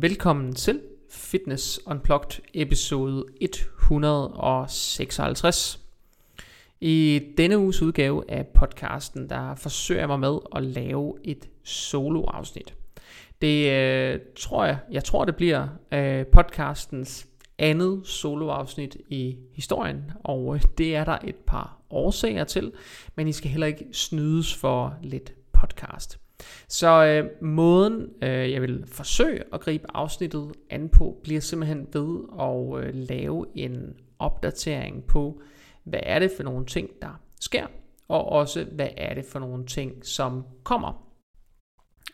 Velkommen til Fitness Unplugged episode 156. I denne uges udgave af podcasten, der forsøger jeg mig med at lave et solo-afsnit. Det øh, tror jeg, jeg tror det bliver øh, podcastens andet solo-afsnit i historien, og øh, det er der et par årsager til, men I skal heller ikke snydes for lidt podcast. Så øh, måden, øh, jeg vil forsøge at gribe afsnittet an på, bliver simpelthen ved at øh, lave en opdatering på, hvad er det for nogle ting, der sker, og også hvad er det for nogle ting, som kommer.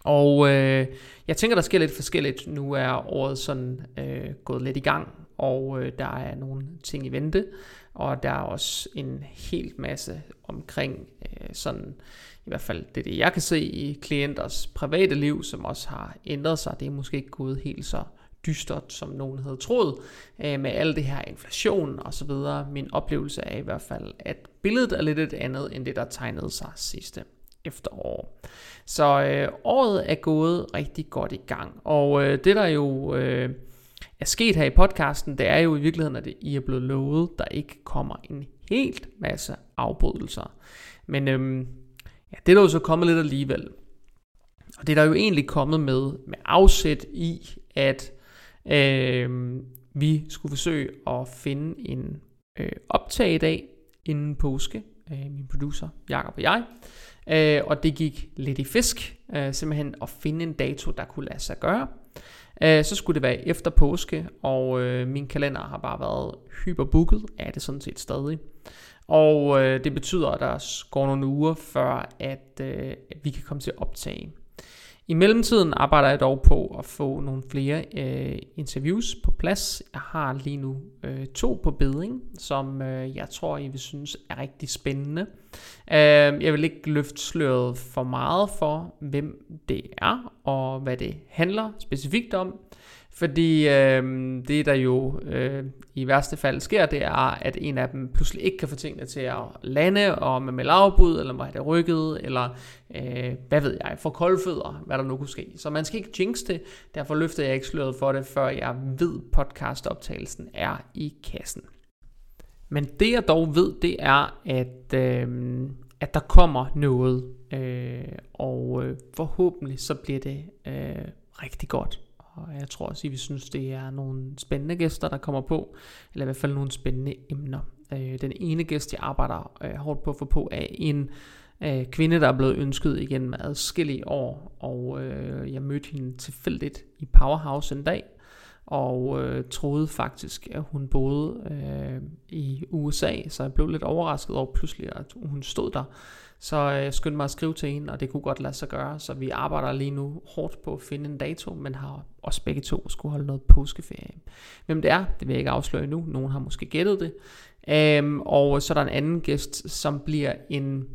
Og øh, jeg tænker, der sker lidt forskelligt. Nu er året sådan øh, gået lidt i gang, og øh, der er nogle ting i vente, og der er også en helt masse omkring øh, sådan i hvert fald det, det jeg kan se i klienters private liv, som også har ændret sig. Det er måske ikke gået helt så dystert, som nogen havde troet, øh, med al det her inflation og så videre. Min oplevelse er i hvert fald, at billedet er lidt et andet, end det, der tegnede sig sidste efterår. Så øh, året er gået rigtig godt i gang, og øh, det der jo øh, er sket her i podcasten, det er jo i virkeligheden, at I er blevet lovet, der ikke kommer en helt masse afbrydelser. Men øhm, Ja, det er der jo så kommet lidt alligevel. Og det er der jo egentlig kommet med, med afsæt i, at øh, vi skulle forsøge at finde en øh, optag i dag inden påske. Øh, min producer Jakob og jeg. Øh, og det gik lidt i fisk, øh, simpelthen at finde en dato, der kunne lade sig gøre. Øh, så skulle det være efter påske, og øh, min kalender har bare været hyperbooket, er det sådan set stadig. Og øh, det betyder, at der går nogle uger før, at, øh, at vi kan komme til at optage. I mellemtiden arbejder jeg dog på at få nogle flere øh, interviews på plads. Jeg har lige nu øh, to på beding, som øh, jeg tror, I vil synes er rigtig spændende. Øh, jeg vil ikke løfte sløret for meget for, hvem det er og hvad det handler specifikt om. Fordi øh, det, der jo øh, i værste fald sker, det er, at en af dem pludselig ikke kan få tingene til at lande, og med melde afbud, eller må have det rykket, eller øh, hvad ved jeg, for koldfødder, hvad der nu kunne ske. Så man skal ikke jinx det, derfor løfter jeg ikke sløret for det, før jeg ved, podcastoptagelsen er i kassen. Men det jeg dog ved, det er, at, øh, at der kommer noget, øh, og øh, forhåbentlig så bliver det øh, rigtig godt. Og jeg tror også, at vi synes, det er nogle spændende gæster, der kommer på. Eller i hvert fald nogle spændende emner. Øh, den ene gæst, jeg arbejder øh, hårdt på at få på, er en øh, kvinde, der er blevet ønsket igennem adskillige år. Og øh, jeg mødte hende tilfældigt i Powerhouse en dag. Og øh, troede faktisk, at hun boede øh, i USA, så jeg blev lidt overrasket over pludselig, at hun stod der. Så øh, jeg mig at skrive til hende, og det kunne godt lade sig gøre. Så vi arbejder lige nu hårdt på at finde en dato, men har også begge to skulle holde noget påskeferie. Hvem det er, det vil jeg ikke afsløre nu. Nogen har måske gættet det. Øhm, og så er der en anden gæst, som bliver en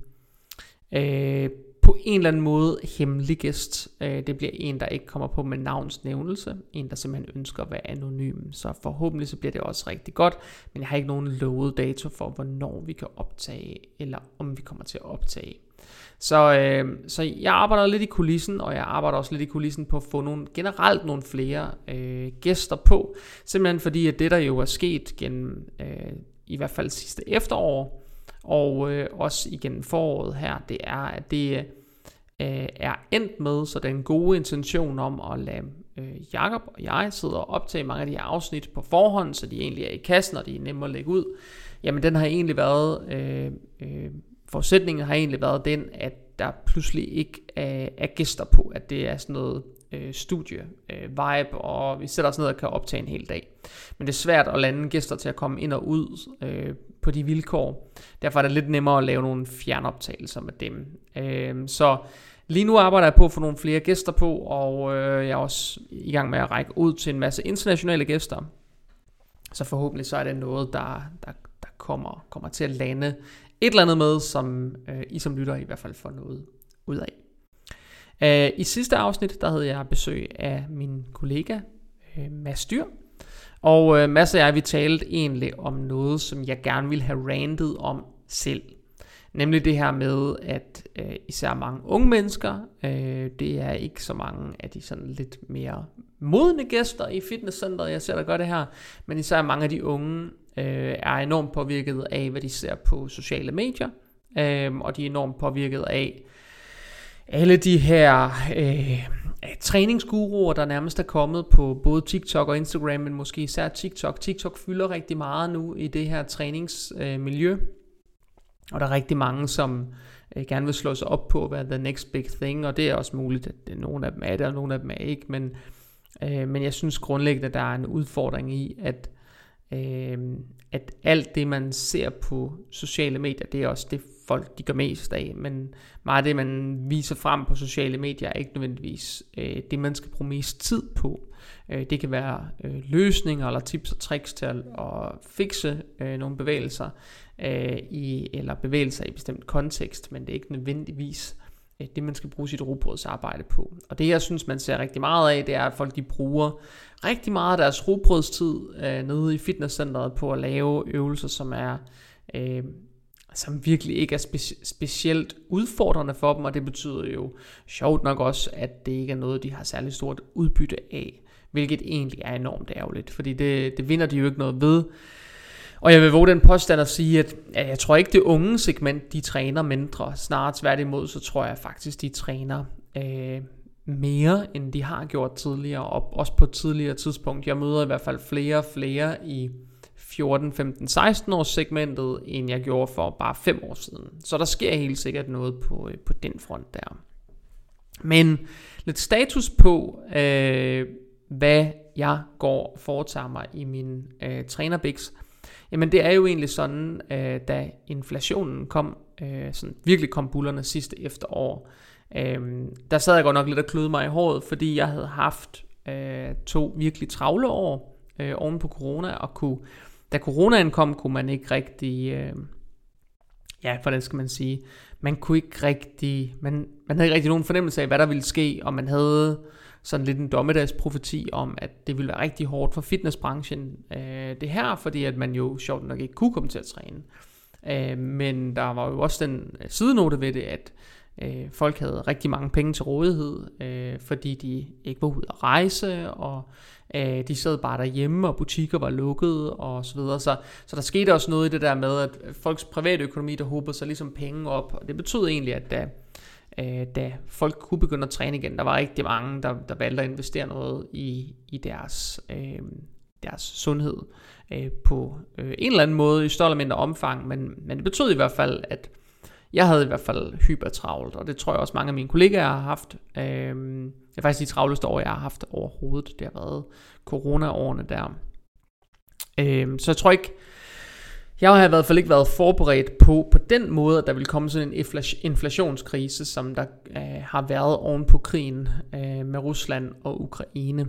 øh, på en eller anden måde hemmelig gæst. Øh, det bliver en, der ikke kommer på med navnsnævnelse. En, der simpelthen ønsker at være anonym. Så forhåbentlig så bliver det også rigtig godt. Men jeg har ikke nogen lovet dato for, hvornår vi kan optage, eller om vi kommer til at optage. Så, øh, så jeg arbejder lidt i kulissen, og jeg arbejder også lidt i kulissen på at få nogle, generelt nogle flere øh, gæster på. Simpelthen fordi, at det der jo er sket gennem øh, i hvert fald sidste efterår, og øh, også igen foråret her, det er, at det øh, er endt med, så den gode intention om at lade øh, Jakob og jeg sidde og optage mange af de her afsnit på forhånd, så de egentlig er i kassen, og de er nemme at lægge ud, jamen den har egentlig været, øh, øh, forudsætningen har egentlig været den, at der pludselig ikke er, er gæster på, at det er sådan noget øh, studie øh, vibe, og vi sætter os ned og kan optage en hel dag. Men det er svært at lande gæster til at komme ind og ud øh, på de vilkår. Derfor er det lidt nemmere at lave nogle fjernoptagelser med dem. Øh, så lige nu arbejder jeg på at få nogle flere gæster på, og øh, jeg er også i gang med at række ud til en masse internationale gæster. Så forhåbentlig så er det noget, der, der, der kommer, kommer til at lande et eller andet med, som øh, I som lytter i hvert fald får noget ud af. Uh, I sidste afsnit, der havde jeg besøg af min kollega uh, Mads Dyr. Og øh, masser af jeg, vi talte egentlig om noget, som jeg gerne ville have randet om selv. Nemlig det her med, at øh, især mange unge mennesker, øh, det er ikke så mange af de sådan lidt mere modne gæster i fitnesscenteret, jeg ser der gør det her, men især mange af de unge øh, er enormt påvirket af, hvad de ser på sociale medier, øh, og de er enormt påvirket af alle de her øh, træningsguruer, der nærmest er kommet på både TikTok og Instagram, men måske især TikTok. TikTok fylder rigtig meget nu i det her træningsmiljø, øh, og der er rigtig mange, som øh, gerne vil slå sig op på, at være the next big thing, og det er også muligt, at det, nogle af dem er det, og nogle af dem er ikke, men, øh, men jeg synes grundlæggende, at der er en udfordring i, at, øh, at alt det, man ser på sociale medier, det er også det, folk de gør mest af, men meget af det, man viser frem på sociale medier, er ikke nødvendigvis øh, det, man skal bruge mest tid på. Øh, det kan være øh, løsninger eller tips og tricks til at, at fikse øh, nogle bevægelser, øh, i, eller bevægelser i bestemt kontekst, men det er ikke nødvendigvis øh, det, man skal bruge sit robrødsarbejde på. Og det, jeg synes, man ser rigtig meget af, det er, at folk de bruger rigtig meget af deres robrødstid øh, nede i fitnesscenteret på at lave øvelser, som er... Øh, som virkelig ikke er spe- specielt udfordrende for dem, og det betyder jo sjovt nok også, at det ikke er noget, de har særlig stort udbytte af, hvilket egentlig er enormt ærgerligt, fordi det, det vinder de jo ikke noget ved. Og jeg vil våge den påstand at sige, at jeg tror ikke det unge segment, de træner mindre. Snarere tværtimod, så tror jeg faktisk, de træner øh, mere, end de har gjort tidligere, og også på et tidligere tidspunkt. Jeg møder i hvert fald flere og flere i 14, 15, 16 års segmentet, end jeg gjorde for bare 5 år siden. Så der sker helt sikkert noget på, øh, på den front der. Men lidt status på, øh, hvad jeg går og foretager mig i min øh, trænerbiks. Jamen det er jo egentlig sådan, øh, da inflationen kom, øh, sådan virkelig kom bullerne sidste efterår, øh, der sad jeg godt nok lidt og kløde mig i håret, fordi jeg havde haft øh, to virkelig travle år øh, oven på corona, og kunne, da coronaen kom, kunne man ikke rigtig, øh, ja, hvordan skal man sige, man kunne ikke rigtig, man, man havde ikke rigtig nogen fornemmelse af, hvad der ville ske, og man havde sådan lidt en dommedagsprofeti om, at det ville være rigtig hårdt for fitnessbranchen øh, det her, fordi at man jo sjovt nok ikke kunne komme til at træne. Øh, men der var jo også den øh, sidenote ved det, at øh, folk havde rigtig mange penge til rådighed, øh, fordi de ikke var ude at rejse, og øh, de sad bare derhjemme, og butikker var lukkede og så videre. Så, så der skete også noget i det der med, at folks private økonomi, der håbede sig ligesom penge op, og det betød egentlig, at da øh, da folk kunne begynde at træne igen. Der var rigtig mange, der, der valgte at investere noget i, i deres, øh, deres sundhed øh, på øh, en eller anden måde i større eller mindre omfang, men, men det betød i hvert fald, at jeg havde i hvert fald hypertravlt, og det tror jeg også mange af mine kollegaer har haft. Øh, det er faktisk de travleste år, jeg har haft overhovedet. Det har været corona-årene der. Øh, så jeg tror ikke, jeg har i hvert fald ikke været forberedt på, på den måde, at der vil komme sådan en inflationskrise, som der øh, har været oven på krigen øh, med Rusland og Ukraine.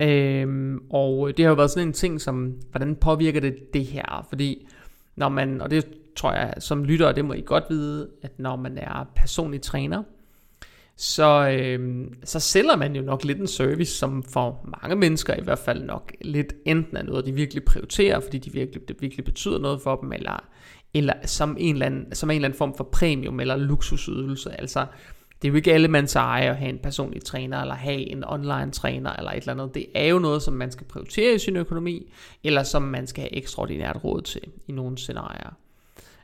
Øhm, og det har jo været sådan en ting, som, hvordan påvirker det det her? Fordi når man, og det tror jeg som lytter, det må I godt vide, at når man er personlig træner, så, øh, så sælger man jo nok lidt en service, som for mange mennesker i hvert fald nok lidt enten er noget, de virkelig prioriterer, fordi de virkelig, det virkelig betyder noget for dem, eller, eller som, en eller anden, som en eller anden form for premium eller luksusydelse. Altså, det er jo ikke alle man eje at have en personlig træner, eller have en online træner, eller et eller andet. Det er jo noget, som man skal prioritere i sin økonomi, eller som man skal have ekstraordinært råd til i nogle scenarier.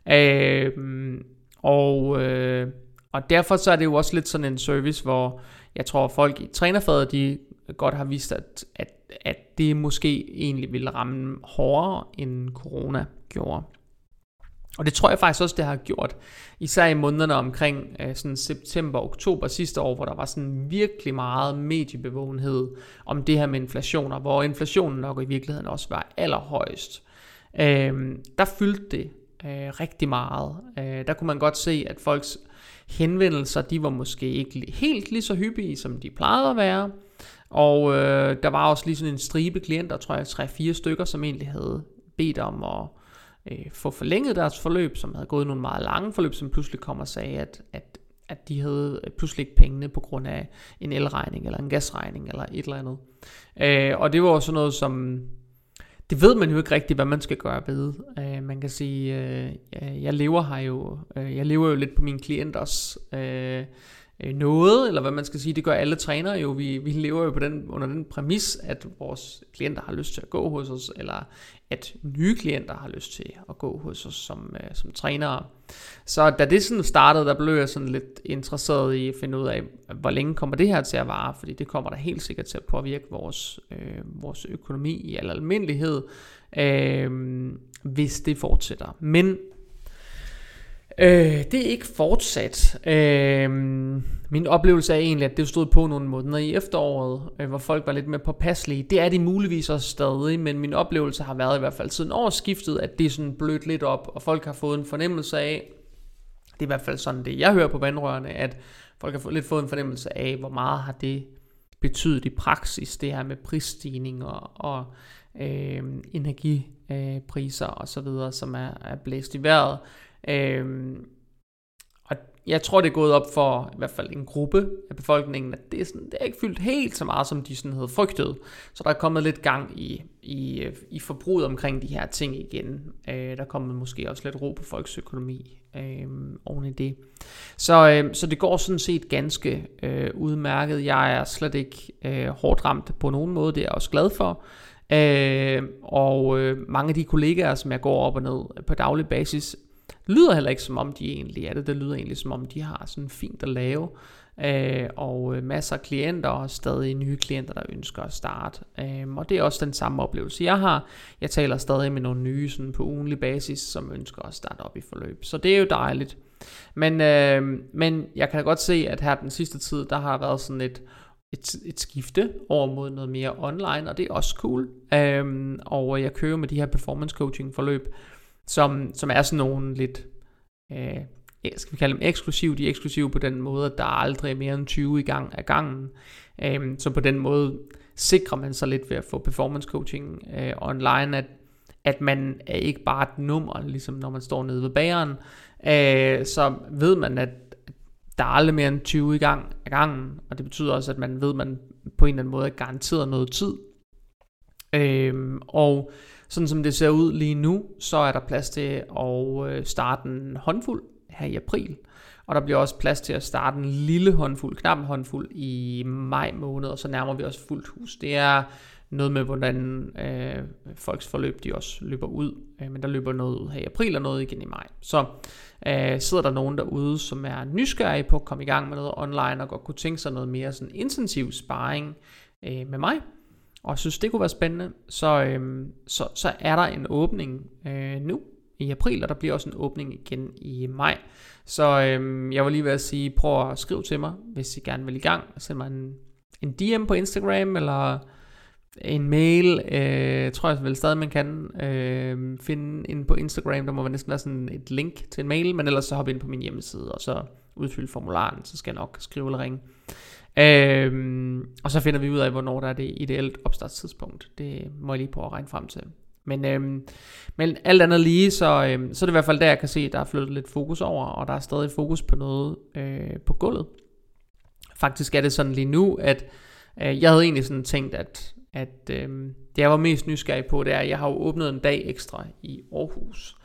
Øh, og... Øh, og derfor så er det jo også lidt sådan en service, hvor jeg tror folk i trænerfaget, de godt har vist, at, at, at det måske egentlig ville ramme hårdere, end corona gjorde. Og det tror jeg faktisk også, det har gjort, især i månederne omkring øh, sådan september oktober sidste år, hvor der var sådan virkelig meget mediebevågenhed om det her med inflationer, hvor inflationen nok i virkeligheden også var allerhøjst. Øh, der fyldte det øh, rigtig meget. Øh, der kunne man godt se, at folks henvendelser, de var måske ikke helt lige så hyppige, som de plejede at være. Og øh, der var også lige sådan en stribe klienter, tror jeg, tre-fire stykker, som egentlig havde bedt om at øh, få forlænget deres forløb, som havde gået nogle meget lange forløb, som pludselig kom og sagde, at, at, at de havde pludselig ikke pengene på grund af en elregning eller en gasregning eller et eller andet. Øh, og det var også noget, som det ved man jo ikke rigtigt, hvad man skal gøre ved. Uh, man kan sige, uh, jeg lever her jo, uh, jeg lever jo lidt på mine klienters uh, Øh, noget, eller hvad man skal sige, det gør alle trænere jo. Vi, vi lever jo på den, under den præmis, at vores klienter har lyst til at gå hos os, eller at nye klienter har lyst til at gå hos os som, øh, som trænere. Så da det sådan startede, der blev jeg sådan lidt interesseret i at finde ud af, hvor længe kommer det her til at vare, fordi det kommer der helt sikkert til at påvirke vores, øh, vores økonomi i al almindelighed, øh, hvis det fortsætter. Men Øh, det er ikke fortsat. Øh, min oplevelse er egentlig, at det stod på nogle måneder i efteråret, øh, hvor folk var lidt mere påpasselige. Det er de muligvis også stadig, men min oplevelse har været i hvert fald siden årsskiftet, at det er sådan blødt lidt op, og folk har fået en fornemmelse af, det er i hvert fald sådan det, jeg hører på vandrørene, at folk har lidt fået en fornemmelse af, hvor meget har det betydet i praksis, det her med prisstigninger og øh, energipriser øh, og så videre, som er, er blæst i vejret. Øhm, og jeg tror, det er gået op for i hvert fald en gruppe af befolkningen, at det er, sådan, det er ikke fyldt helt så meget, som de sådan havde frygtet. Så der er kommet lidt gang i, i, i forbruget omkring de her ting igen. Øh, der er kommet måske også lidt ro på folks økonomi øh, oven i det. Så, øh, så det går sådan set ganske øh, udmærket. Jeg er slet ikke øh, hårdt ramt på nogen måde, det er jeg også glad for. Øh, og øh, mange af de kollegaer, som jeg går op og ned på daglig basis, lyder heller ikke som om de egentlig er det. Det lyder egentlig som om de har sådan fint at lave. Øh, og øh, masser af klienter og stadig nye klienter, der ønsker at starte. Øh, og det er også den samme oplevelse, jeg har. Jeg taler stadig med nogle nye sådan på ugenlig basis, som ønsker at starte op i forløb. Så det er jo dejligt. Men, øh, men jeg kan godt se, at her den sidste tid, der har været sådan et, et, et skifte over mod noget mere online, og det er også cool. Øh, og jeg kører med de her performance coaching forløb, som, som er sådan nogle lidt, øh, skal vi kalde dem eksklusive, de er eksklusive på den måde, at der er aldrig mere end 20 i gang af gangen, øh, så på den måde sikrer man sig lidt ved at få performance coaching øh, online, at, at man er ikke bare et nummer, ligesom når man står nede ved bageren, øh, så ved man, at der er aldrig mere end 20 i gang af gangen, og det betyder også, at man ved, at man på en eller anden måde er garanteret noget tid. Øh, og sådan som det ser ud lige nu, så er der plads til at øh, starte en håndfuld her i april. Og der bliver også plads til at starte en lille håndfuld, knap en håndfuld i maj måned, og så nærmer vi os fuldt hus. Det er noget med, hvordan øh, folks forløb de også løber ud. Øh, men der løber noget ud her i april og noget igen i maj. Så øh, sidder der nogen derude, som er nysgerrige på at komme i gang med noget online og godt kunne tænke sig noget mere sådan intensiv sparring øh, med mig, og synes det kunne være spændende, så, øhm, så, så er der en åbning øh, nu i april, og der bliver også en åbning igen i maj. Så øhm, jeg vil lige ved at sige, prøv at skrive til mig, hvis I gerne vil i gang. Send mig en, en DM på Instagram, eller en mail, øh, tror jeg vel stadig man kan øh, finde ind på Instagram, der må næsten være sådan et link til en mail, men ellers så hop ind på min hjemmeside, og så udfylde formularen, så skal jeg nok skrive eller ringe. Øhm, og så finder vi ud af, hvornår der er det ideelt opstartstidspunkt. Det må jeg lige prøve at regne frem til. Men, øhm, men alt andet lige, så, øhm, så er det i hvert fald der, jeg kan se, at der er flyttet lidt fokus over, og der er stadig fokus på noget øh, på gulvet. Faktisk er det sådan lige nu, at øh, jeg havde egentlig sådan tænkt, at, at øh, det jeg var mest nysgerrig på, det er, at jeg har jo åbnet en dag ekstra i Aarhus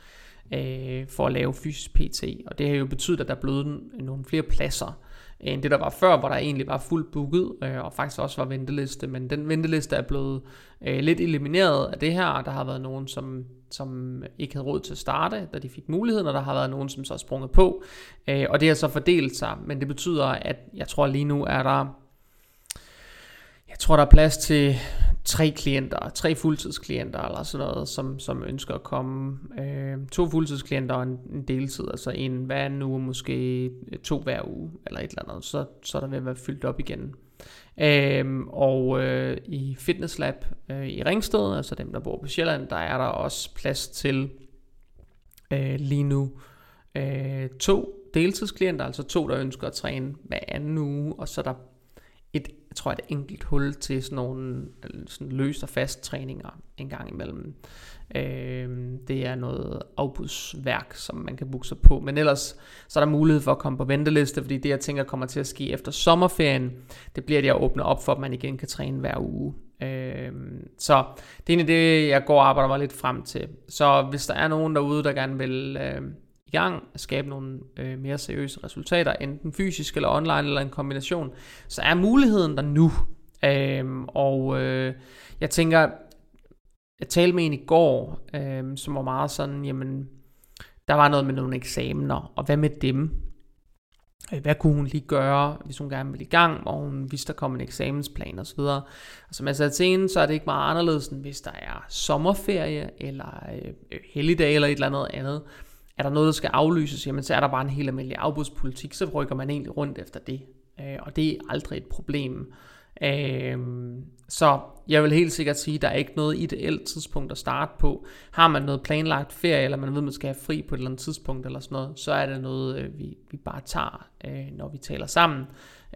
øh, for at lave fysisk PT, og det har jo betydet, at der er blevet nogle flere pladser end det der var før, hvor der egentlig var fuldt booket, øh, og faktisk også var venteliste, men den venteliste er blevet øh, lidt elimineret af det her, der har været nogen, som, som ikke havde råd til at starte, da de fik muligheden, og der har været nogen, som så er sprunget på, øh, og det har så fordelt sig, men det betyder, at jeg tror lige nu er der, jeg tror der er plads til tre klienter, tre fuldtidsklienter eller sådan noget, som, som ønsker at komme. Øh, to fuldtidsklienter og en, en deltid, altså en hver nu uge, måske to hver uge eller et eller andet, så, så er der ved at være fyldt op igen. Øh, og øh, i Fitness Lab øh, i Ringsted, altså dem der bor på Sjælland, der er der også plads til øh, lige nu øh, to deltidsklienter, altså to der ønsker at træne hver anden uge, og så er der et, jeg tror, et enkelt hul til sådan nogle sådan løs og fast træninger en gang imellem. Øh, det er noget afbudsværk, som man kan booke sig på. Men ellers så er der mulighed for at komme på venteliste, fordi det jeg tænker kommer til at ske efter sommerferien, det bliver det at åbne op for, at man igen kan træne hver uge. Øh, så det er egentlig det, jeg går og arbejder mig lidt frem til. Så hvis der er nogen derude, der gerne vil øh, i gang skabe nogle øh, mere seriøse resultater, enten fysisk eller online eller en kombination, så er muligheden der nu. Øhm, og øh, jeg tænker, jeg talte med en i går, øh, som var meget sådan, jamen, der var noget med nogle eksamener, og hvad med dem? Øh, hvad kunne hun lige gøre, hvis hun gerne ville i gang, og hun vidste, der kom en eksamensplan osv. Og som jeg sagde til hende, så er det ikke meget anderledes, end hvis der er sommerferie, eller øh, helligdag, eller et eller andet andet. Er der noget, der skal aflyses, jamen så er der bare en helt almindelig afbudspolitik, så rykker man egentlig rundt efter det. Øh, og det er aldrig et problem. Øh, så jeg vil helt sikkert sige, at der er ikke noget ideelt tidspunkt at starte på. Har man noget planlagt ferie, eller man ved, at man skal have fri på et eller andet tidspunkt, eller sådan noget, så er det noget, øh, vi, vi bare tager, øh, når vi taler sammen,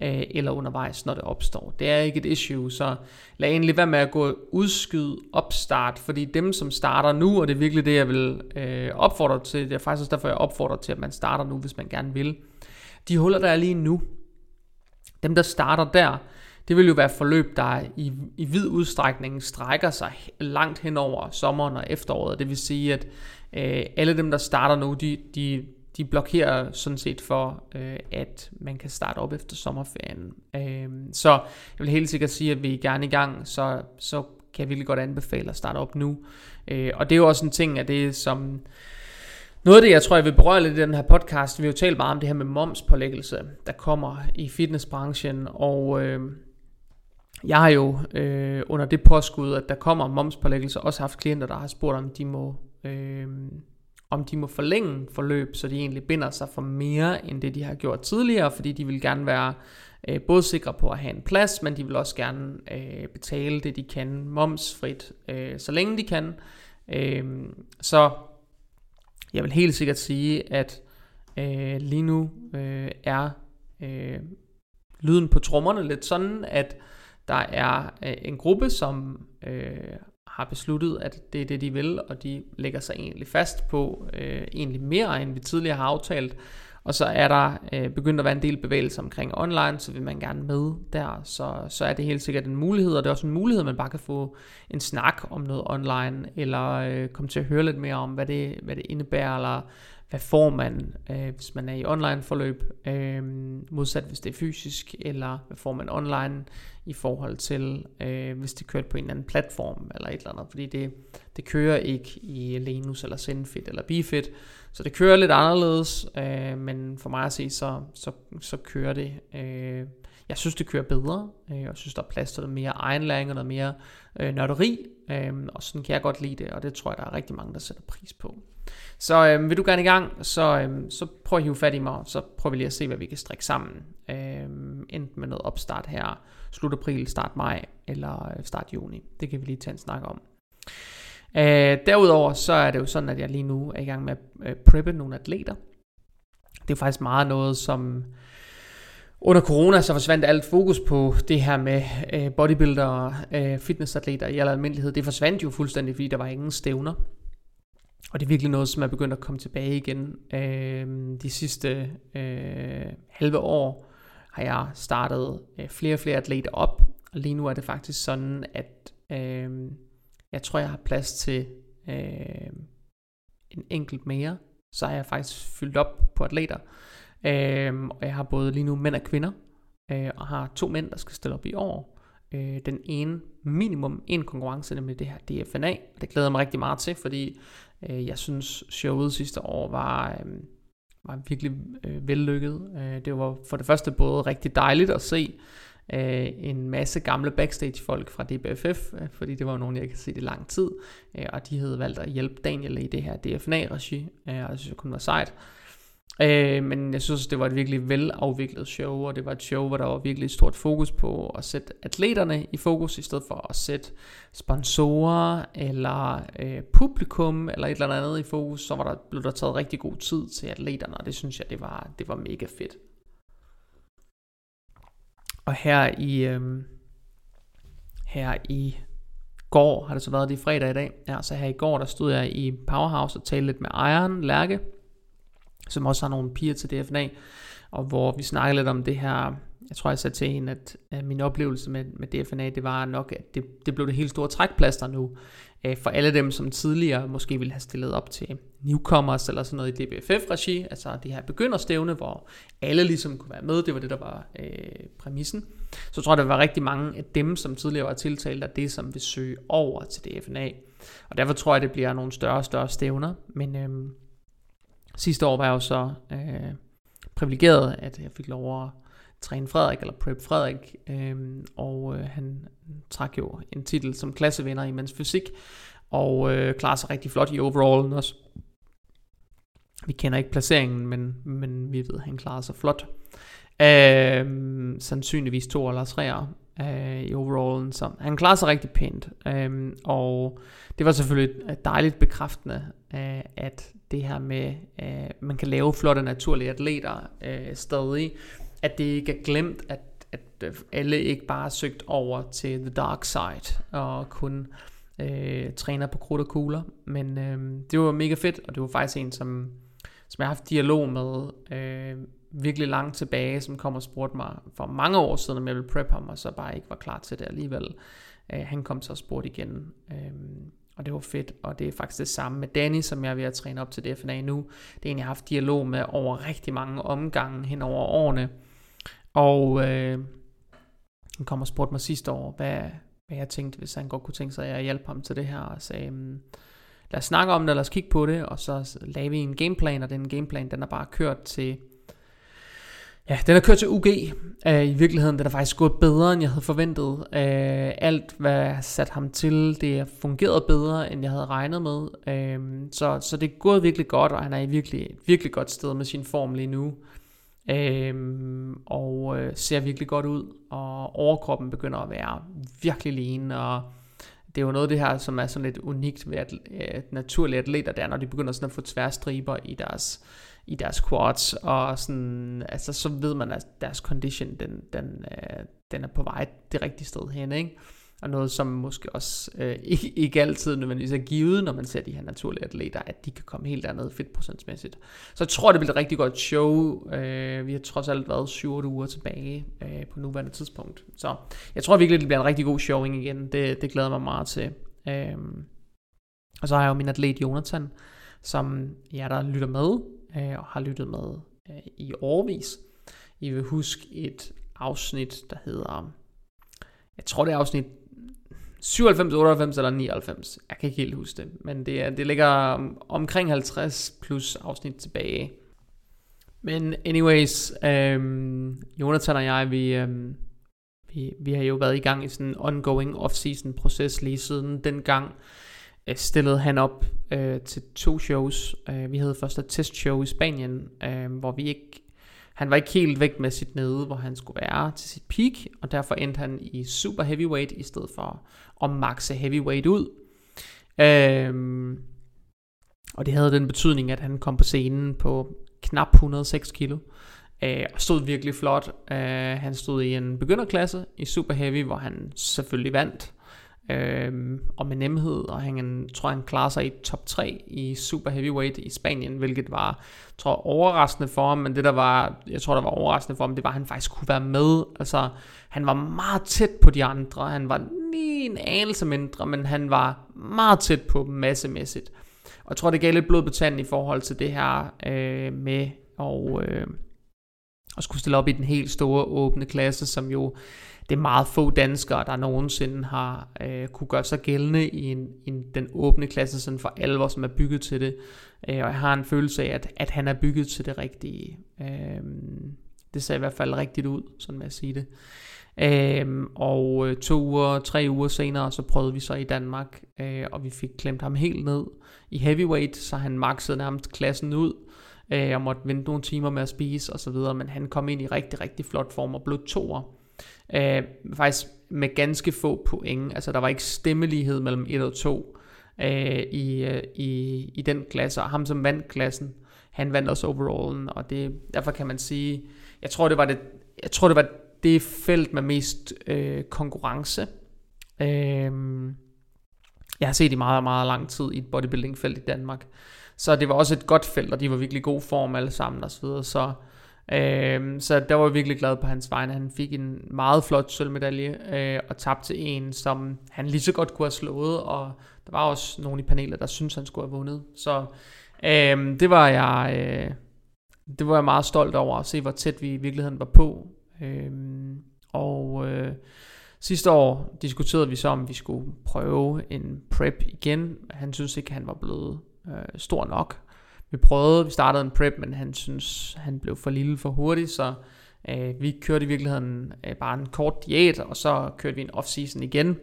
øh, eller undervejs, når det opstår. Det er ikke et issue, så lad egentlig være med at gå udskyd opstart, fordi dem, som starter nu, og det er virkelig det, jeg vil øh, opfordre til, det er faktisk også derfor, jeg opfordrer til, at man starter nu, hvis man gerne vil. De huller, der er lige nu, dem, der starter der, det vil jo være forløb, der i, i vid udstrækning strækker sig langt hen over sommeren og efteråret. Det vil sige, at øh, alle dem, der starter nu, de, de, de blokerer sådan set for, øh, at man kan starte op efter sommerferien. Øh, så jeg vil helt sikkert sige, at vi er gerne i gang, så, så kan jeg virkelig godt anbefale at starte op nu. Øh, og det er jo også en ting af det, som... Noget af det, jeg tror, jeg vil berøre lidt i den her podcast, vi har jo talt meget om det her med momspålæggelse, der kommer i fitnessbranchen, og øh, jeg har jo øh, under det påskud, at der kommer momspålæggelse, også haft klienter, der har spurgt, om de må, øh, om de må forlænge forløb, så de egentlig binder sig for mere, end det de har gjort tidligere, fordi de vil gerne være øh, både sikre på at have en plads, men de vil også gerne øh, betale det, de kan momsfrit, øh, så længe de kan. Øh, så jeg vil helt sikkert sige, at øh, lige nu øh, er øh, lyden på trommerne lidt sådan, at der er øh, en gruppe, som øh, har besluttet, at det er det, de vil, og de lægger sig egentlig fast på øh, egentlig mere, end vi tidligere har aftalt. Og så er der øh, begyndt at være en del bevægelse omkring online, så vil man gerne med der, så, så er det helt sikkert en mulighed, og det er også en mulighed, at man bare kan få en snak om noget online, eller øh, komme til at høre lidt mere om, hvad det, hvad det indebærer, eller hvad får man, øh, hvis man er i online forløb, øh, modsat hvis det er fysisk, eller hvad får man online i forhold til, øh, hvis det kører på en eller anden platform, eller et eller andet, fordi det, det kører ikke i Lenus, eller Zenfit, eller Bifit, så det kører lidt anderledes, øh, men for mig at se, så, så, så kører det, øh, jeg synes det kører bedre, øh, jeg synes der er plads til noget mere egenlæring, og noget mere øh, nørderi, øh, og sådan kan jeg godt lide det, og det tror jeg, der er rigtig mange, der sætter pris på. Så øh, vil du gerne i gang, så, øh, så prøv at hive fat i mig, så prøver vi lige at se, hvad vi kan strikke sammen. Øh, enten med noget opstart her, slut april, start maj, eller øh, start juni. Det kan vi lige tage en snak om. Øh, derudover så er det jo sådan, at jeg lige nu er i gang med at øh, preppe nogle atleter. Det er faktisk meget noget, som under corona så forsvandt alt fokus på det her med øh, bodybuilder, øh, fitnessatleter i al almindelighed. Det forsvandt jo fuldstændig, fordi der var ingen stævner. Og det er virkelig noget, som er begyndt at komme tilbage igen. Øh, de sidste øh, halve år har jeg startet øh, flere og flere atleter op. Og lige nu er det faktisk sådan, at øh, jeg tror, jeg har plads til øh, en enkelt mere. Så har jeg faktisk fyldt op på atleter. Øh, og jeg har både lige nu mænd og kvinder. Øh, og har to mænd, der skal stille op i år. Øh, den ene minimum en konkurrence, nemlig det her DFNA. Det glæder jeg mig rigtig meget til, fordi Øh, jeg synes, showet sidste år var, øh, var virkelig øh, vellykket. Øh, det var for det første både rigtig dejligt at se øh, en masse gamle backstage-folk fra DBFF, øh, fordi det var nogen, jeg ikke se set i lang tid, øh, og de havde valgt at hjælpe Daniel i det her DFNA-regi, øh, og det synes jeg kunne være sejt. Øh, Øh, men jeg synes, det var et virkelig velafviklet show, og det var et show, hvor der var virkelig et stort fokus på at sætte atleterne i fokus, i stedet for at sætte sponsorer eller øh, publikum eller et eller andet i fokus, så var der, blev der taget rigtig god tid til atleterne, og det synes jeg, det var, det var mega fedt. Og her i, øh, her i går, har det så været det i fredag i dag, ja, så her i går, der stod jeg i Powerhouse og talte lidt med ejeren, Lærke, som også har nogle piger til DFNA. og hvor vi snakkede lidt om det her, jeg tror jeg sagde til hende, at, at min oplevelse med, med DFNA, det var nok, at det, det blev det helt store trækplaster nu, øh, for alle dem, som tidligere måske ville have stillet op til newcomers eller sådan noget i DBFF-regi, altså det her begynderstævne, hvor alle ligesom kunne være med, det var det, der var øh, præmissen. Så tror jeg, der var rigtig mange af dem, som tidligere var tiltalt, af det, som vil søge over til DFNA. Og derfor tror jeg, det bliver nogle større og større stævner. Men øh, sidste år var jeg jo så øh, privilegeret, at jeg fik lov at træne Frederik, eller prep Frederik, øh, og øh, han trak jo en titel som klassevinder i mens fysik, og øh, klarer sig rigtig flot i overallen også. Vi kender ikke placeringen, men, men vi ved, at han klarer sig flot. Øh, sandsynligvis to eller tre øh, i overallen, så han klarer sig rigtig pænt. Øh, og det var selvfølgelig øh, dejligt bekræftende, øh, at det her med, øh, man kan lave flotte naturlige atleter øh, stadig, at det ikke er glemt, at, at øh, alle ikke bare er søgt over til the dark side, og kun øh, træner på krudt og kugler. Men øh, det var mega fedt, og det var faktisk en, som, som jeg har haft dialog med øh, virkelig langt tilbage, som kom og spurgte mig for mange år siden, om jeg ville prep ham, og så bare ikke var klar til det alligevel. Øh, han kom så og spurgte igen. Øh, og det var fedt, og det er faktisk det samme med Danny, som jeg er ved at træne op til DFNA nu. Det er en, jeg har haft dialog med over rigtig mange omgange hen over årene. Og øh, han kom og spurgte mig sidste år, hvad, hvad jeg tænkte, hvis han godt kunne tænke sig, at jeg hjælpe ham til det her, og sagde, øhm, lad os snakke om det, lad os kigge på det, og så lavede vi en gameplan, og den gameplan, den er bare kørt til, ja, den er kørt til UG. Uh, øh, I virkeligheden den er faktisk gået bedre, end jeg havde forventet. Uh, alt, hvad jeg har sat ham til, det har fungeret bedre, end jeg havde regnet med. Uh, så, så det er gået virkelig godt, og han er i virkelig, et virkelig godt sted med sin form lige nu. Øhm, og øh, ser virkelig godt ud, og overkroppen begynder at være virkelig lean, og det er jo noget af det her, som er sådan lidt unikt ved at, at naturlige atleter, der når de begynder sådan at få tværstriber i deres, i deres quads, og sådan, altså så ved man, at deres condition, den, den, øh, den er på vej det rigtige sted hen, ikke? og noget, som måske også øh, ikke, ikke altid nødvendigvis er givet, når man ser de her naturlige atleter, at de kan komme helt andet fedtprocentsmæssigt. Så jeg tror, det bliver et rigtig godt show. Øh, vi har trods alt været 7 uger tilbage øh, på nuværende tidspunkt. Så jeg tror virkelig, det bliver en rigtig god showing igen. Det, det glæder mig meget til. Øh, og så har jeg jo min atlet Jonathan, som jer, der lytter med, øh, og har lyttet med øh, i årvis. I vil huske et afsnit, der hedder jeg tror det er afsnit 97, 98 eller 99. Jeg kan ikke helt huske det. Men det, er, det ligger um, omkring 50 plus afsnit tilbage. Men anyways, øhm, Jonathan og jeg, vi, øhm, vi, vi har jo været i gang i sådan en ongoing off-season proces lige siden dengang øh, stillede han op øh, til to shows. Øh, vi havde først et testshow i Spanien, øh, hvor vi ikke han var ikke helt væk med sit nede, hvor han skulle være til sit peak, og derfor endte han i super heavyweight, i stedet for at maxe heavyweight ud. Øhm, og det havde den betydning, at han kom på scenen på knap 106 kilo. Øh, og stod virkelig flot. Øh, han stod i en begynderklasse i super heavy, hvor han selvfølgelig vandt øh, og med nemhed, og han tror, han klarer sig i top 3 i super heavyweight i Spanien, hvilket var, tror overraskende for ham, men det der var, jeg tror, der var overraskende for ham, det var, at han faktisk kunne være med, altså, han var meget tæt på de andre, han var lige en anelse mindre, men han var meget tæt på massemæssigt, og jeg tror, det gav lidt blod på tanden i forhold til det her øh, med at, øh, at skulle stille op i den helt store åbne klasse, som jo det er meget få danskere, der nogensinde har øh, kunne gøre sig gældende i, en, i den åbne klasse sådan for alvor, som er bygget til det. Øh, og jeg har en følelse af, at, at han er bygget til det rigtige. Øh, det ser i hvert fald rigtigt ud, sådan vil jeg sige det. Øh, og øh, to uger, tre uger senere, så prøvede vi så i Danmark, øh, og vi fik klemt ham helt ned i heavyweight, så han maxede nærmest klassen ud, øh, og måtte vente nogle timer med at spise osv., men han kom ind i rigtig, rigtig flot form og blev toer. Øh, faktisk med ganske få point. Altså der var ikke stemmelighed mellem 1 og 2 øh, i, øh, i, i den klasse. Og ham som vandt klassen, han vandt også overallen. Og det, derfor kan man sige, jeg tror det var det, jeg tror det var det felt med mest øh, konkurrence. Øh, jeg har set i meget, meget lang tid i et bodybuilding felt i Danmark. Så det var også et godt felt, og de var virkelig god form alle sammen osv. Så, videre. så Øh, så der var jeg virkelig glad på hans vegne. Han fik en meget flot sølvmedalje øh, og tabte til en, som han lige så godt kunne have slået, og der var også nogle i panelet, der syntes, han skulle have vundet. Så øh, det var jeg... Øh, det var jeg meget stolt over at se, hvor tæt vi i virkeligheden var på. Øhm, og øh, sidste år diskuterede vi så, om vi skulle prøve en prep igen. Han synes ikke, han var blevet øh, stor nok. Vi prøvede, vi startede en prep, men han synes, han blev for lille for hurtigt, så øh, vi kørte i virkeligheden øh, bare en kort diæt, og så kørte vi en off-season igen.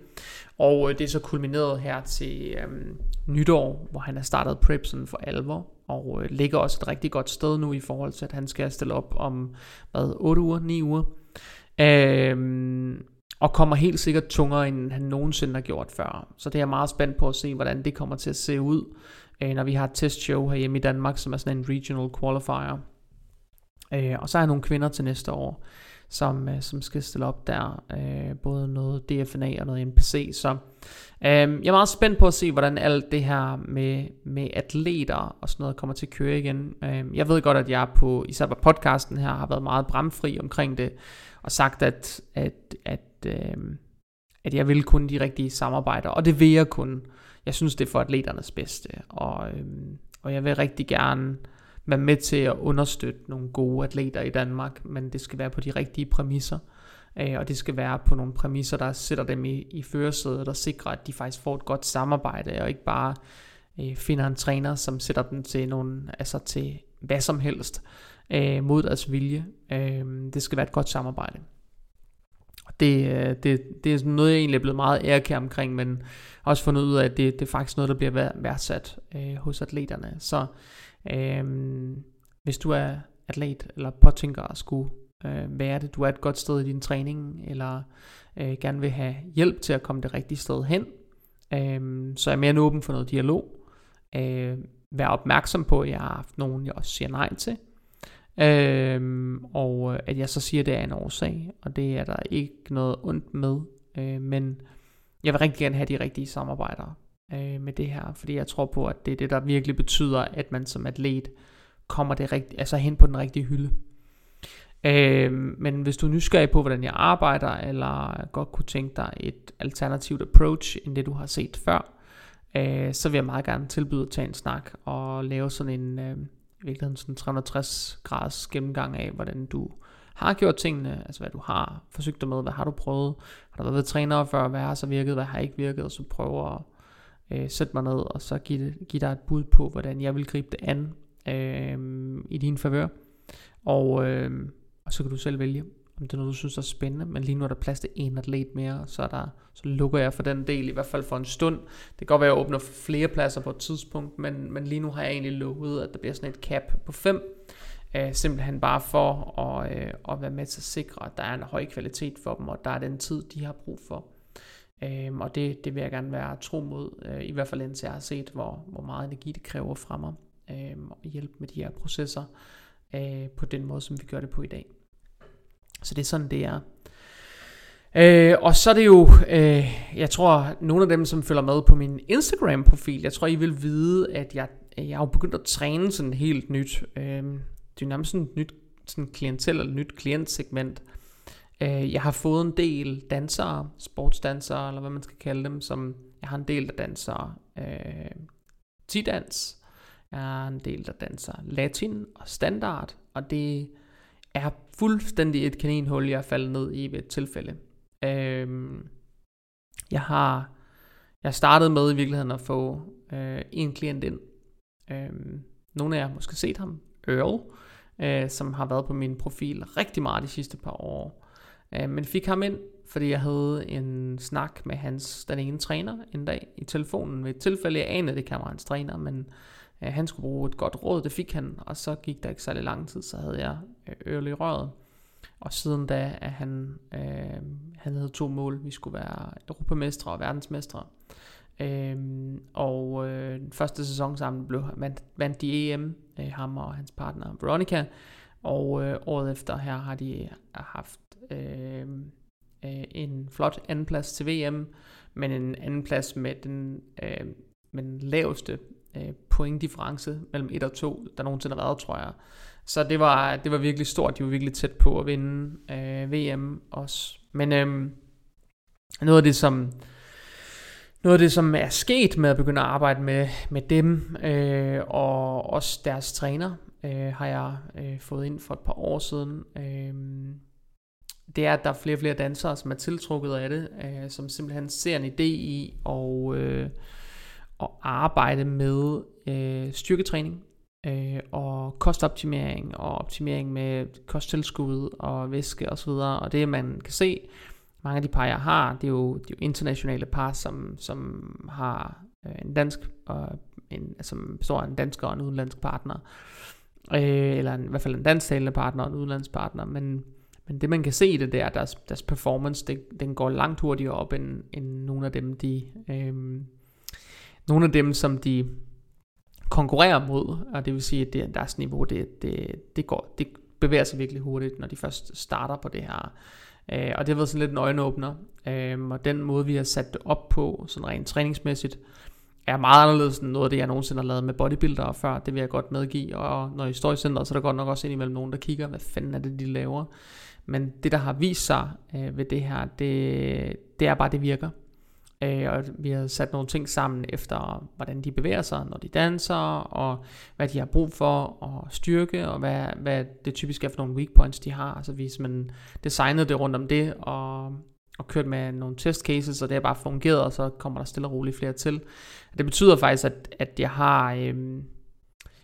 Og øh, det er så kulmineret her til øh, nytår, hvor han har startet prep sådan for alvor, og øh, ligger også et rigtig godt sted nu i forhold til, at han skal stille op om, hvad, 8 uger, 9 uger. Øh, og kommer helt sikkert tungere, end han nogensinde har gjort før. Så det er jeg meget spændt på at se, hvordan det kommer til at se ud øh, når vi har et testshow herhjemme i Danmark, som er sådan en regional qualifier. Øh, og så er nogle kvinder til næste år, som, øh, som skal stille op der, øh, både noget DFNA og noget NPC. Så øh, jeg er meget spændt på at se, hvordan alt det her med, med atleter og sådan noget kommer til at køre igen. Øh, jeg ved godt, at jeg på, især på podcasten her, har været meget bramfri omkring det, og sagt, at, at, at, øh, at jeg vil kun de rigtige samarbejder, og det vil jeg kun jeg synes, det er for atleternes bedste, og, øhm, og jeg vil rigtig gerne være med til at understøtte nogle gode atleter i Danmark, men det skal være på de rigtige præmisser, øh, og det skal være på nogle præmisser, der sætter dem i, i førersædet, der sikrer, at de faktisk får et godt samarbejde, og ikke bare øh, finder en træner, som sætter dem til nogle, altså til hvad som helst, øh, mod deres vilje. Øh, det skal være et godt samarbejde. Det, øh, det, det er noget, jeg egentlig er blevet meget ærkær omkring, men også fundet ud af, at det, det er faktisk noget, der bliver værdsat øh, hos atleterne. Så øh, hvis du er atlet, eller påtænker at skulle øh, være det, du er et godt sted i din træning, eller øh, gerne vil have hjælp til at komme det rigtige sted hen, øh, så er jeg mere åben for noget dialog. Øh, vær opmærksom på, at jeg har haft nogen, jeg også siger nej til. Øhm, og øh, at jeg så siger, at det er en årsag, og det er der ikke noget ondt med. Øh, men jeg vil rigtig gerne have de rigtige samarbejder øh, med det her, fordi jeg tror på, at det er det, der virkelig betyder, at man som atlet kommer det rigt- altså hen på den rigtige hylde. Øh, men hvis du er nysgerrig på, hvordan jeg arbejder, eller godt kunne tænke dig et alternativt approach, end det du har set før, øh, så vil jeg meget gerne tilbyde at tage en snak og lave sådan en, øh, i virkeligheden sådan 360 graders gennemgang af, hvordan du har gjort tingene, altså hvad du har forsøgt dig med, hvad har du prøvet, har du været træner før, hvad har så virket, hvad har ikke virket, og så prøve at øh, sætte mig ned, og så give, det, give dig et bud på, hvordan jeg vil gribe det an øh, i din favør. Og, øh, og så kan du selv vælge, om det er noget, du synes er spændende, men lige nu er der plads til en atlet mere, så, er der, så lukker jeg for den del, i hvert fald for en stund. Det kan godt være, at jeg åbner flere pladser på et tidspunkt, men, men lige nu har jeg egentlig lovet, at der bliver sådan et cap på 5, øh, simpelthen bare for at, øh, at være med til at sikre, at der er en høj kvalitet for dem, og der er den tid, de har brug for. Øh, og det, det vil jeg gerne være tro mod, øh, i hvert fald indtil jeg har set, hvor, hvor meget energi det kræver fra mig, øh, og hjælpe med de her processer øh, på den måde, som vi gør det på i dag. Så det er sådan, det er. Øh, og så er det jo, øh, jeg tror, nogle af dem, som følger med på min Instagram-profil, jeg tror, I vil vide, at jeg, jeg har begyndt at træne sådan helt nyt. Øh, det er nærmest sådan et nyt sådan klientel eller et nyt klientsegment. Øh, jeg har fået en del dansere, sportsdansere, eller hvad man skal kalde dem, som jeg har en del, der danser øh, tidans. Jeg har en del, der danser latin og standard, og det er fuldstændig et kaninhul, jeg er faldet ned i ved et tilfælde. Øhm, jeg har jeg startede med i virkeligheden at få øh, en klient ind. Øhm, nogle af jer har måske set ham, Earl, øh, som har været på min profil rigtig meget de sidste par år. Øh, men fik ham ind, fordi jeg havde en snak med hans, den ene træner en dag i telefonen. Ved et tilfælde, jeg anede, det kan være hans træner, men øh, han skulle bruge et godt råd, det fik han. Og så gik der ikke særlig lang tid, så havde jeg øh, Earl i røret. Og siden da at han, øh, han havde to mål. Vi skulle være europamestre og verdensmestre. Øh, og øh, den første sæson sammen blev, vandt, vandt de EM, øh, ham og hans partner Veronica. Og øh, året efter her har de øh, haft øh, øh, en flot andenplads til VM, men en andenplads med den, øh, med den laveste øh, pointdifference mellem 1 og 2, der nogensinde har været, tror jeg. Så det var, det var virkelig stort. De var virkelig tæt på at vinde øh, VM også. Men øh, noget af det, som noget af det, som er sket med at begynde at arbejde med, med dem, øh, og også deres træner, øh, har jeg øh, fået ind for et par år siden. Øh, det er, at der er flere og flere dansere, som er tiltrukket af det, øh, som simpelthen ser en idé i og, øh, at arbejde med øh, styrketræning øh, og kostoptimering og optimering med kosttilskud og væske osv. Og, og det man kan se, mange af de par jeg har, det er jo, det er jo internationale par, som, som har øh, en dansk og en, som består af en dansker og en udenlandsk partner. Øh, eller en, i hvert fald en dansktalende partner og en udenlandsk partner, men men det man kan se i det der, deres, deres performance, det, den går langt hurtigere op end, end nogle af dem, de, øh, nogle af dem, som de konkurrerer mod, og det vil sige, at det, deres niveau, det, det, det, går, det bevæger sig virkelig hurtigt, når de først starter på det her. Øh, og det har været sådan lidt en øjenåbner, øh, og den måde, vi har sat det op på, sådan rent træningsmæssigt, er meget anderledes end noget af det, jeg nogensinde har lavet med bodybuildere før. Det vil jeg godt medgive. Og når I står i centret, så er der godt nok også indimellem nogen, der kigger, hvad fanden er det, de laver. Men det, der har vist sig øh, ved det her, det, det er bare, det virker. Øh, og vi har sat nogle ting sammen efter, hvordan de bevæger sig, når de danser, og hvad de har brug for, og styrke, og hvad, hvad det typisk er for nogle weak points, de har. Altså hvis man designede det rundt om det, og, og kørt med nogle test cases, og det har bare fungeret, og så kommer der stille og roligt flere til. Det betyder faktisk, at, at jeg har... Øh,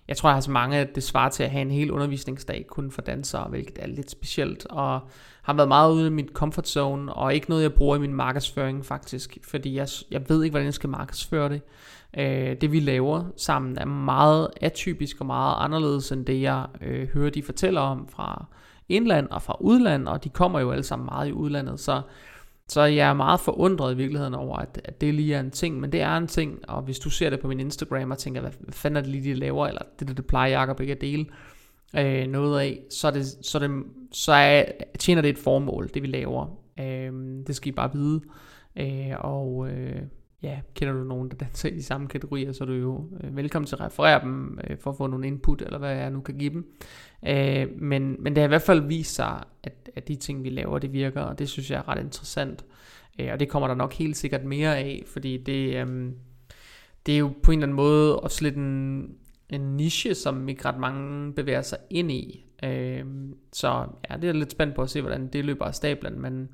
jeg tror, jeg har så mange, at det svarer til at have en hel undervisningsdag kun for dansere, hvilket er lidt specielt, og har været meget ude i mit comfort zone, og ikke noget, jeg bruger i min markedsføring faktisk, fordi jeg, jeg ved ikke, hvordan jeg skal markedsføre det. Øh, det vi laver sammen er meget atypisk og meget anderledes end det, jeg øh, hører, de fortæller om fra indland og fra udland, og de kommer jo alle sammen meget i udlandet, så så jeg er meget forundret i virkeligheden over, at, at det lige er en ting, men det er en ting, og hvis du ser det på min Instagram og tænker, hvad, hvad fanden er det lige, de laver, eller det, det, det plejer Jacob ikke at dele øh, noget af, så, er det, så, er det, så er, tjener det et formål, det vi laver. Øh, det skal I bare vide. Øh, og øh, ja, kender du nogen, der danser i de samme kategorier, så er du jo øh, velkommen til at referere dem, øh, for at få nogle input, eller hvad jeg nu kan give dem. Øh, men, men det har i hvert fald vist sig, at, at de ting, vi laver, det virker, og det synes jeg er ret interessant. Øh, og det kommer der nok helt sikkert mere af, fordi det, øh, det er jo på en eller anden måde også lidt en, en niche, som ikke ret mange bevæger sig ind i. Øh, så ja, det er lidt spændt på at se, hvordan det løber af stablen, men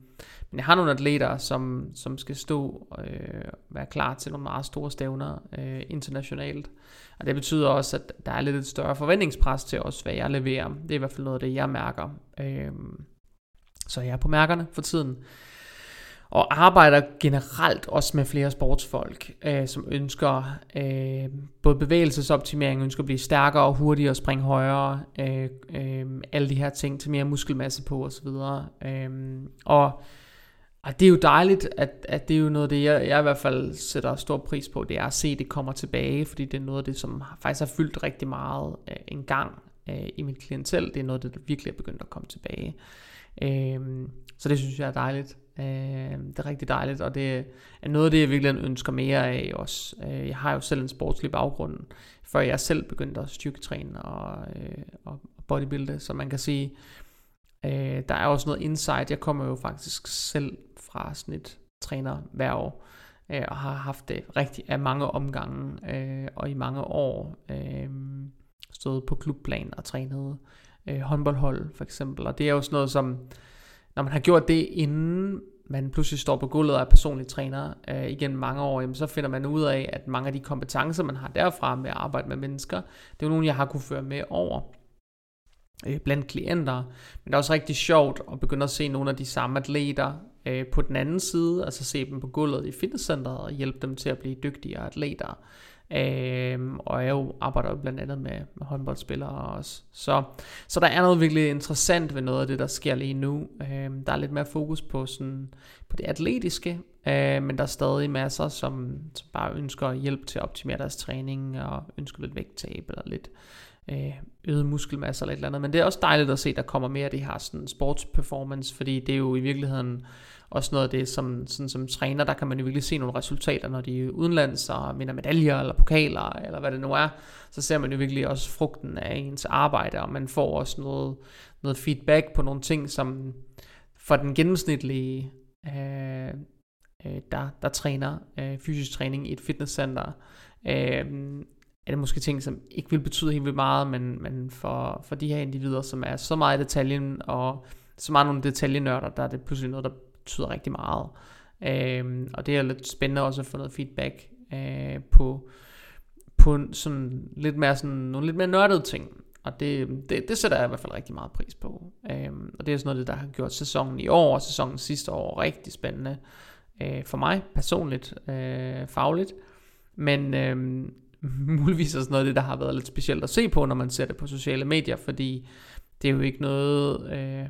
men jeg har nogle atleter, som, som skal stå og øh, være klar til nogle meget store stævner øh, internationalt. Og det betyder også, at der er lidt et større forventningspres til os, hvad jeg leverer. Det er i hvert fald noget af det, jeg mærker. Øh, så jeg er på mærkerne for tiden. Og arbejder generelt også med flere sportsfolk, øh, som ønsker øh, både bevægelsesoptimering, ønsker at blive stærkere og hurtigere og springe højere, øh, øh, alle de her ting til mere muskelmasse på osv. Øh, og og det er jo dejligt, at, at det er jo noget af det, jeg, jeg i hvert fald sætter stor pris på, det er at se, at det kommer tilbage, fordi det er noget af det, som faktisk har fyldt rigtig meget øh, en gang øh, i mit klientel. Det er noget af det, der virkelig er begyndt at komme tilbage. Øh, så det synes jeg er dejligt. Øh, det er rigtig dejligt, og det er noget af det, jeg virkelig ønsker mere af også. Øh, jeg har jo selv en sportslig baggrund, før jeg selv begyndte at styrketræne og, øh, og bodybuilde, så man kan sige, øh, der er også noget insight. Jeg kommer jo faktisk selv fra sådan et trænerværv, øh, og har haft det rigtig af mange omgange, øh, og i mange år øh, stået på klubplan og trænet øh, håndboldhold for eksempel, og det er jo sådan noget som, når man har gjort det inden man pludselig står på gulvet og er personlig træner øh, igen mange år, jamen, så finder man ud af, at mange af de kompetencer, man har derfra med at arbejde med mennesker, det er jo nogle, jeg har kunne føre med over øh, blandt klienter. Men det er også rigtig sjovt at begynde at se nogle af de samme atleter øh, på den anden side, altså se dem på gulvet i fitnesscenteret og hjælpe dem til at blive dygtigere atleter. Øh, og jeg jo arbejder jo blandt andet med, med håndboldspillere også. Så, så der er noget virkelig interessant ved noget af det, der sker lige nu. Øh, der er lidt mere fokus på, sådan, på det atletiske, øh, men der er stadig masser, som, som bare ønsker hjælp til at optimere deres træning og ønsker lidt vægttab eller lidt øh, øget muskelmasse eller et eller andet. Men det er også dejligt at se, at der kommer mere af det her sådan sportsperformance, fordi det er jo i virkeligheden også noget af det, som, sådan, som træner, der kan man jo virkelig se nogle resultater, når de er udenlands og vinder medaljer eller pokaler, eller hvad det nu er. Så ser man jo virkelig også frugten af ens arbejde, og man får også noget, noget feedback på nogle ting, som for den gennemsnitlige, øh, øh, der, der træner øh, fysisk træning i et fitnesscenter, øh, er det måske ting, som ikke vil betyde helt vildt meget, men, men for, for de her individer, som er så meget i detaljen, og så meget nogle detaljenørder, der er det pludselig noget, der betyder rigtig meget. Øh, og det er lidt spændende også at få noget feedback øh, på, på sådan lidt mere sådan, nogle lidt mere nørdede ting. Og det, det, det sætter jeg i hvert fald rigtig meget pris på. Øhm, og det er sådan noget, der har gjort sæsonen i år og sæsonen sidste år rigtig spændende øh, for mig personligt, øh, fagligt. Men øh, muligvis også noget af det, der har været lidt specielt at se på, når man ser det på sociale medier, fordi det er jo ikke noget, øh,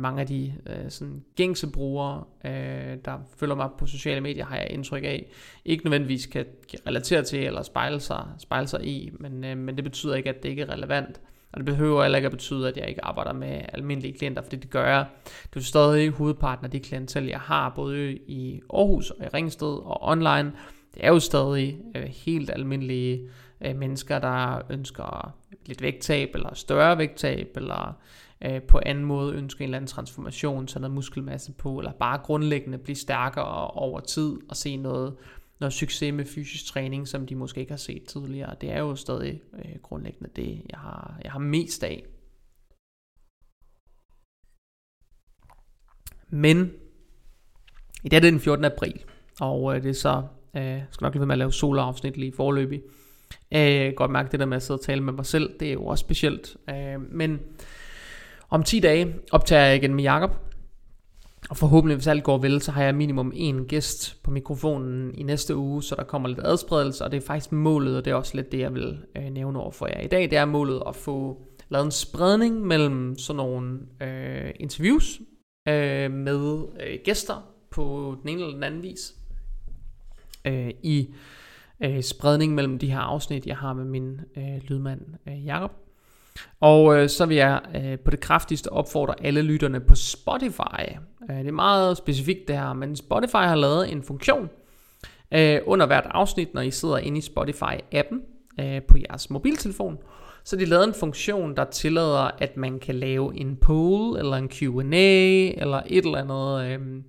mange af de øh, sådan gængse brugere, øh, der følger mig på sociale medier, har jeg indtryk af, ikke nødvendigvis kan relatere til eller spejle sig, spejle sig i, men, øh, men det betyder ikke, at det ikke er relevant. Og det behøver heller ikke at betyde, at jeg ikke arbejder med almindelige klienter, fordi det gør jeg. Det er stadig hovedparten af de klienter, jeg har, både i Aarhus og i Ringsted og online. Det er jo stadig øh, helt almindelige øh, mennesker, der ønsker lidt vægttab, eller større vægttab, eller øh, på anden måde ønsker en eller anden transformation, så noget muskelmasse på, eller bare grundlæggende blive stærkere over tid og se noget, noget succes med fysisk træning, som de måske ikke har set tidligere. Det er jo stadig øh, grundlæggende det, jeg har, jeg har mest af. Men i dag er det den 14. april, og øh, det er så, øh, jeg skal nok lige være med at lave soloafsnit lige forløbig. Øh, godt mærke det der med at sidde og tale med mig selv, det er jo også specielt. Øh, men om 10 dage optager jeg igen med Jakob. Og forhåbentlig, hvis alt går vel, så har jeg minimum en gæst på mikrofonen i næste uge, så der kommer lidt adspredelse, og det er faktisk målet, og det er også lidt det, jeg vil øh, nævne over for jer i dag. Det er målet at få lavet en spredning mellem sådan nogle øh, interviews øh, med øh, gæster på den ene eller den anden vis. Øh, I øh, spredning mellem de her afsnit, jeg har med min øh, lydmand øh, Jakob. Og øh, så vil jeg øh, på det kraftigste opfordre alle lytterne på Spotify. Øh, det er meget specifikt det her, men Spotify har lavet en funktion øh, under hvert afsnit, når I sidder inde i Spotify-appen øh, på jeres mobiltelefon. Så de lavet en funktion, der tillader, at man kan lave en poll, eller en Q&A, eller et eller andet øh,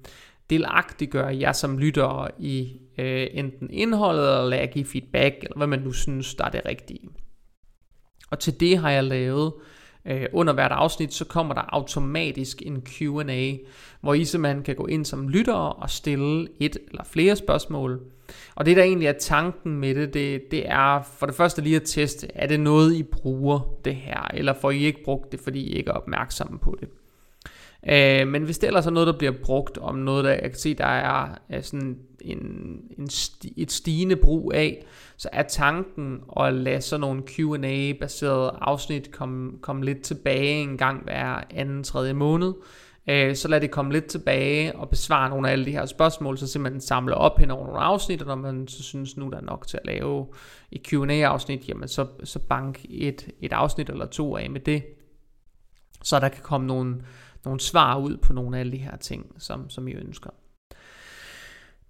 delagtiggør jer som lyttere i øh, enten indholdet, eller at give feedback, eller hvad man nu synes, der er det rigtige. Og til det har jeg lavet øh, under hvert afsnit, så kommer der automatisk en Q&A, hvor I simpelthen kan gå ind som lytter og stille et eller flere spørgsmål. Og det der egentlig er tanken med det, det, det er for det første lige at teste, er det noget I bruger det her, eller får I ikke brugt det, fordi I ikke er opmærksomme på det. Øh, men hvis det ellers er noget, der bliver brugt om noget, der jeg kan se, der er, er sådan en, en sti, et stigende brug af, så er tanken at lade sådan nogle Q&A-baserede afsnit komme, kom lidt tilbage en gang hver anden, tredje måned. Øh, så lad det komme lidt tilbage og besvare nogle af alle de her spørgsmål, så simpelthen samle op hen over nogle afsnit, og når man så synes, nu der er nok til at lave et Q&A-afsnit, jamen så, så bank et, et afsnit eller to af med det, så der kan komme nogle, nogle svar ud på nogle af alle de her ting, som, som I ønsker.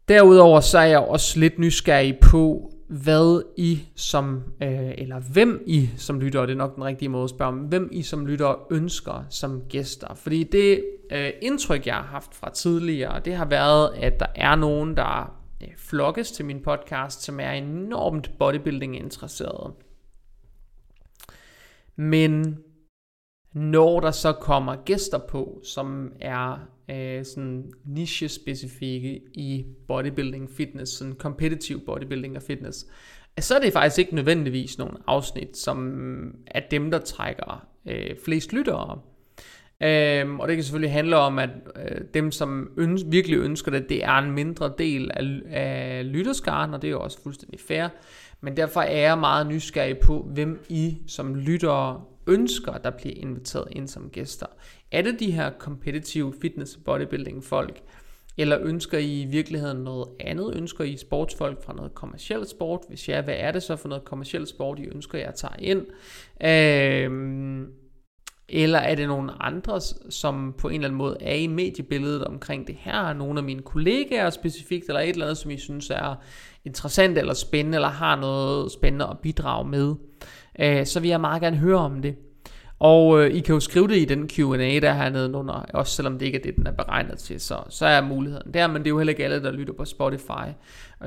Derudover så er jeg også lidt nysgerrig på, hvad I som, øh, eller hvem I som lytter, det er nok den rigtige måde at spørge om, hvem I som lytter ønsker som gæster. Fordi det øh, indtryk, jeg har haft fra tidligere, det har været, at der er nogen, der øh, flokkes til min podcast, som er enormt bodybuilding interesseret. Men når der så kommer gæster på, som er øh, sådan niche-specifikke i bodybuilding, fitness, sådan competitive bodybuilding og fitness, så er det faktisk ikke nødvendigvis nogle afsnit, som er dem, der trækker øh, flest lyttere. Øhm, og det kan selvfølgelig handle om, at øh, dem, som øns- virkelig ønsker det, det er en mindre del af, af lytterskaren, og det er jo også fuldstændig fair. Men derfor er jeg meget nysgerrig på, hvem I som lyttere ønsker, der bliver inviteret ind som gæster. Er det de her competitive fitness bodybuilding folk? Eller ønsker I i virkeligheden noget andet? Ønsker I sportsfolk fra noget kommersielt sport? Hvis ja, hvad er det så for noget kommersielt sport, I ønsker, jeg tager ind? Øh, eller er det nogle andre, som på en eller anden måde er i mediebilledet omkring det her? Nogle af mine kollegaer specifikt, eller et eller andet, som I synes er interessant eller spændende, eller har noget spændende at bidrage med? Øh, så vil jeg meget gerne høre om det. Og øh, I kan jo skrive det i den Q&A, der hernede under, også selvom det ikke er det, den er beregnet til, så, så er muligheden der, men det er jo heller ikke alle, der lytter på Spotify.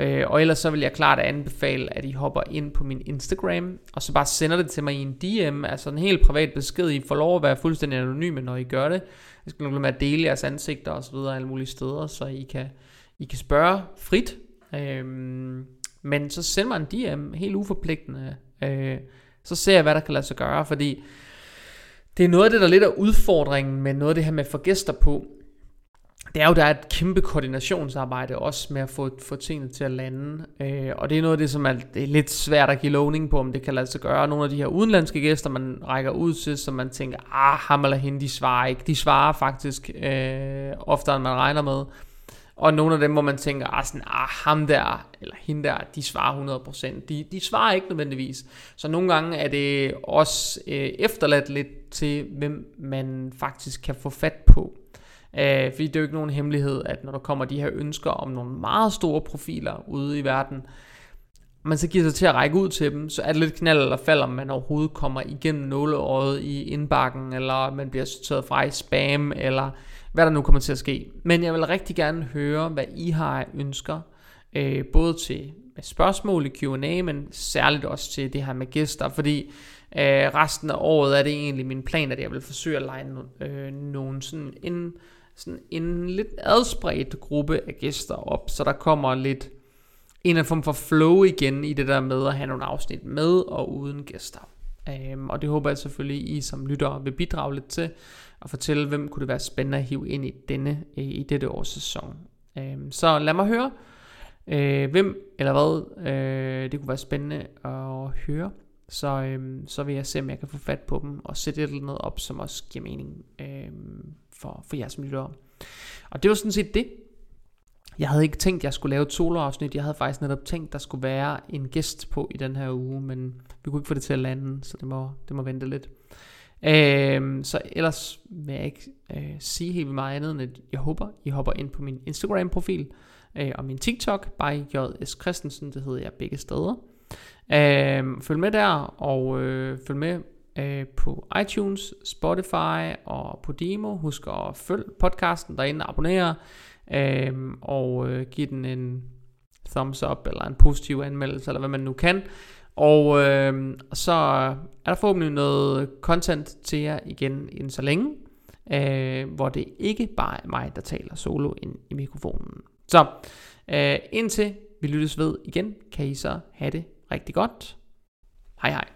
Øh, og ellers så vil jeg klart anbefale, at I hopper ind på min Instagram, og så bare sender det til mig i en DM, altså en helt privat besked. I får lov at være fuldstændig anonyme, når I gør det. Jeg skal nok med at dele jeres ansigter og så videre alle mulige steder, så I kan, I kan spørge frit. Øh, men så send mig en DM, helt uforpligtende. Øh, så ser jeg, hvad der kan lade sig gøre, fordi det er noget af det, der lidt er udfordringen med noget af det her med at få gæster på. Det er jo, der er et kæmpe koordinationsarbejde også med at få, få tingene til at lande. Øh, og det er noget af det, som er, det er lidt svært at give lovning på, om det kan lade sig gøre. Nogle af de her udenlandske gæster, man rækker ud til, som man tænker, ah, ham eller hende, de svarer ikke. De svarer faktisk øh, oftere, end man regner med. Og nogle af dem, hvor man tænker, ah, sådan, ah ham der, eller hende der, de svarer 100%. De, de svarer ikke nødvendigvis. Så nogle gange er det også øh, efterladt lidt til, hvem man faktisk kan få fat på. Øh, fordi det er jo ikke nogen hemmelighed, at når der kommer de her ønsker om nogle meget store profiler ude i verden, man så giver sig til at række ud til dem, så er det lidt knald eller fald, om man overhovedet kommer igennem nåleåret i indbakken, eller man bliver sorteret fra i spam, eller hvad der nu kommer til at ske. Men jeg vil rigtig gerne høre, hvad I har ønsker, øh, både til spørgsmål i Q&A, men særligt også til det her med gæster, fordi øh, resten af året er det egentlig min plan, at jeg vil forsøge at lege øh, nogle sådan en, sådan en lidt adspredt gruppe af gæster op, så der kommer lidt en af form for flow igen i det der med at have nogle afsnit med og uden gæster. Øhm, og det håber jeg selvfølgelig, I som lyttere vil bidrage lidt til og fortælle, hvem kunne det være spændende at hive ind i denne øh, i dette års sæson. Øhm, så lad mig høre, øh, hvem eller hvad øh, det kunne være spændende at høre. Så, øhm, så vil jeg se, om jeg kan få fat på dem og sætte et eller andet op, som også giver mening øhm, for, for jer som lytter. Og det var sådan set det. Jeg havde ikke tænkt, at jeg skulle lave et soloafsnit. Jeg havde faktisk netop tænkt, at der skulle være en gæst på i den her uge, men vi kunne ikke få det til at lande, så det må, det må vente lidt. Øhm, så ellers vil jeg ikke øh, sige helt meget andet, end at jeg håber, I hopper ind på min Instagram-profil øh, og min TikTok, by JS Christensen, det hedder jeg begge steder. Øhm, følg med der, og øh, følg med øh, på iTunes, Spotify og på Demo. Husk at følge podcasten derinde og abonnere øh, og øh, give den en thumbs up eller en positiv anmeldelse, eller hvad man nu kan. Og øh, så er der forhåbentlig noget content til jer igen inden så længe, øh, hvor det ikke bare er mig, der taler solo ind i mikrofonen. Så øh, indtil vi lyttes ved igen, kan I så have det rigtig godt. Hej hej.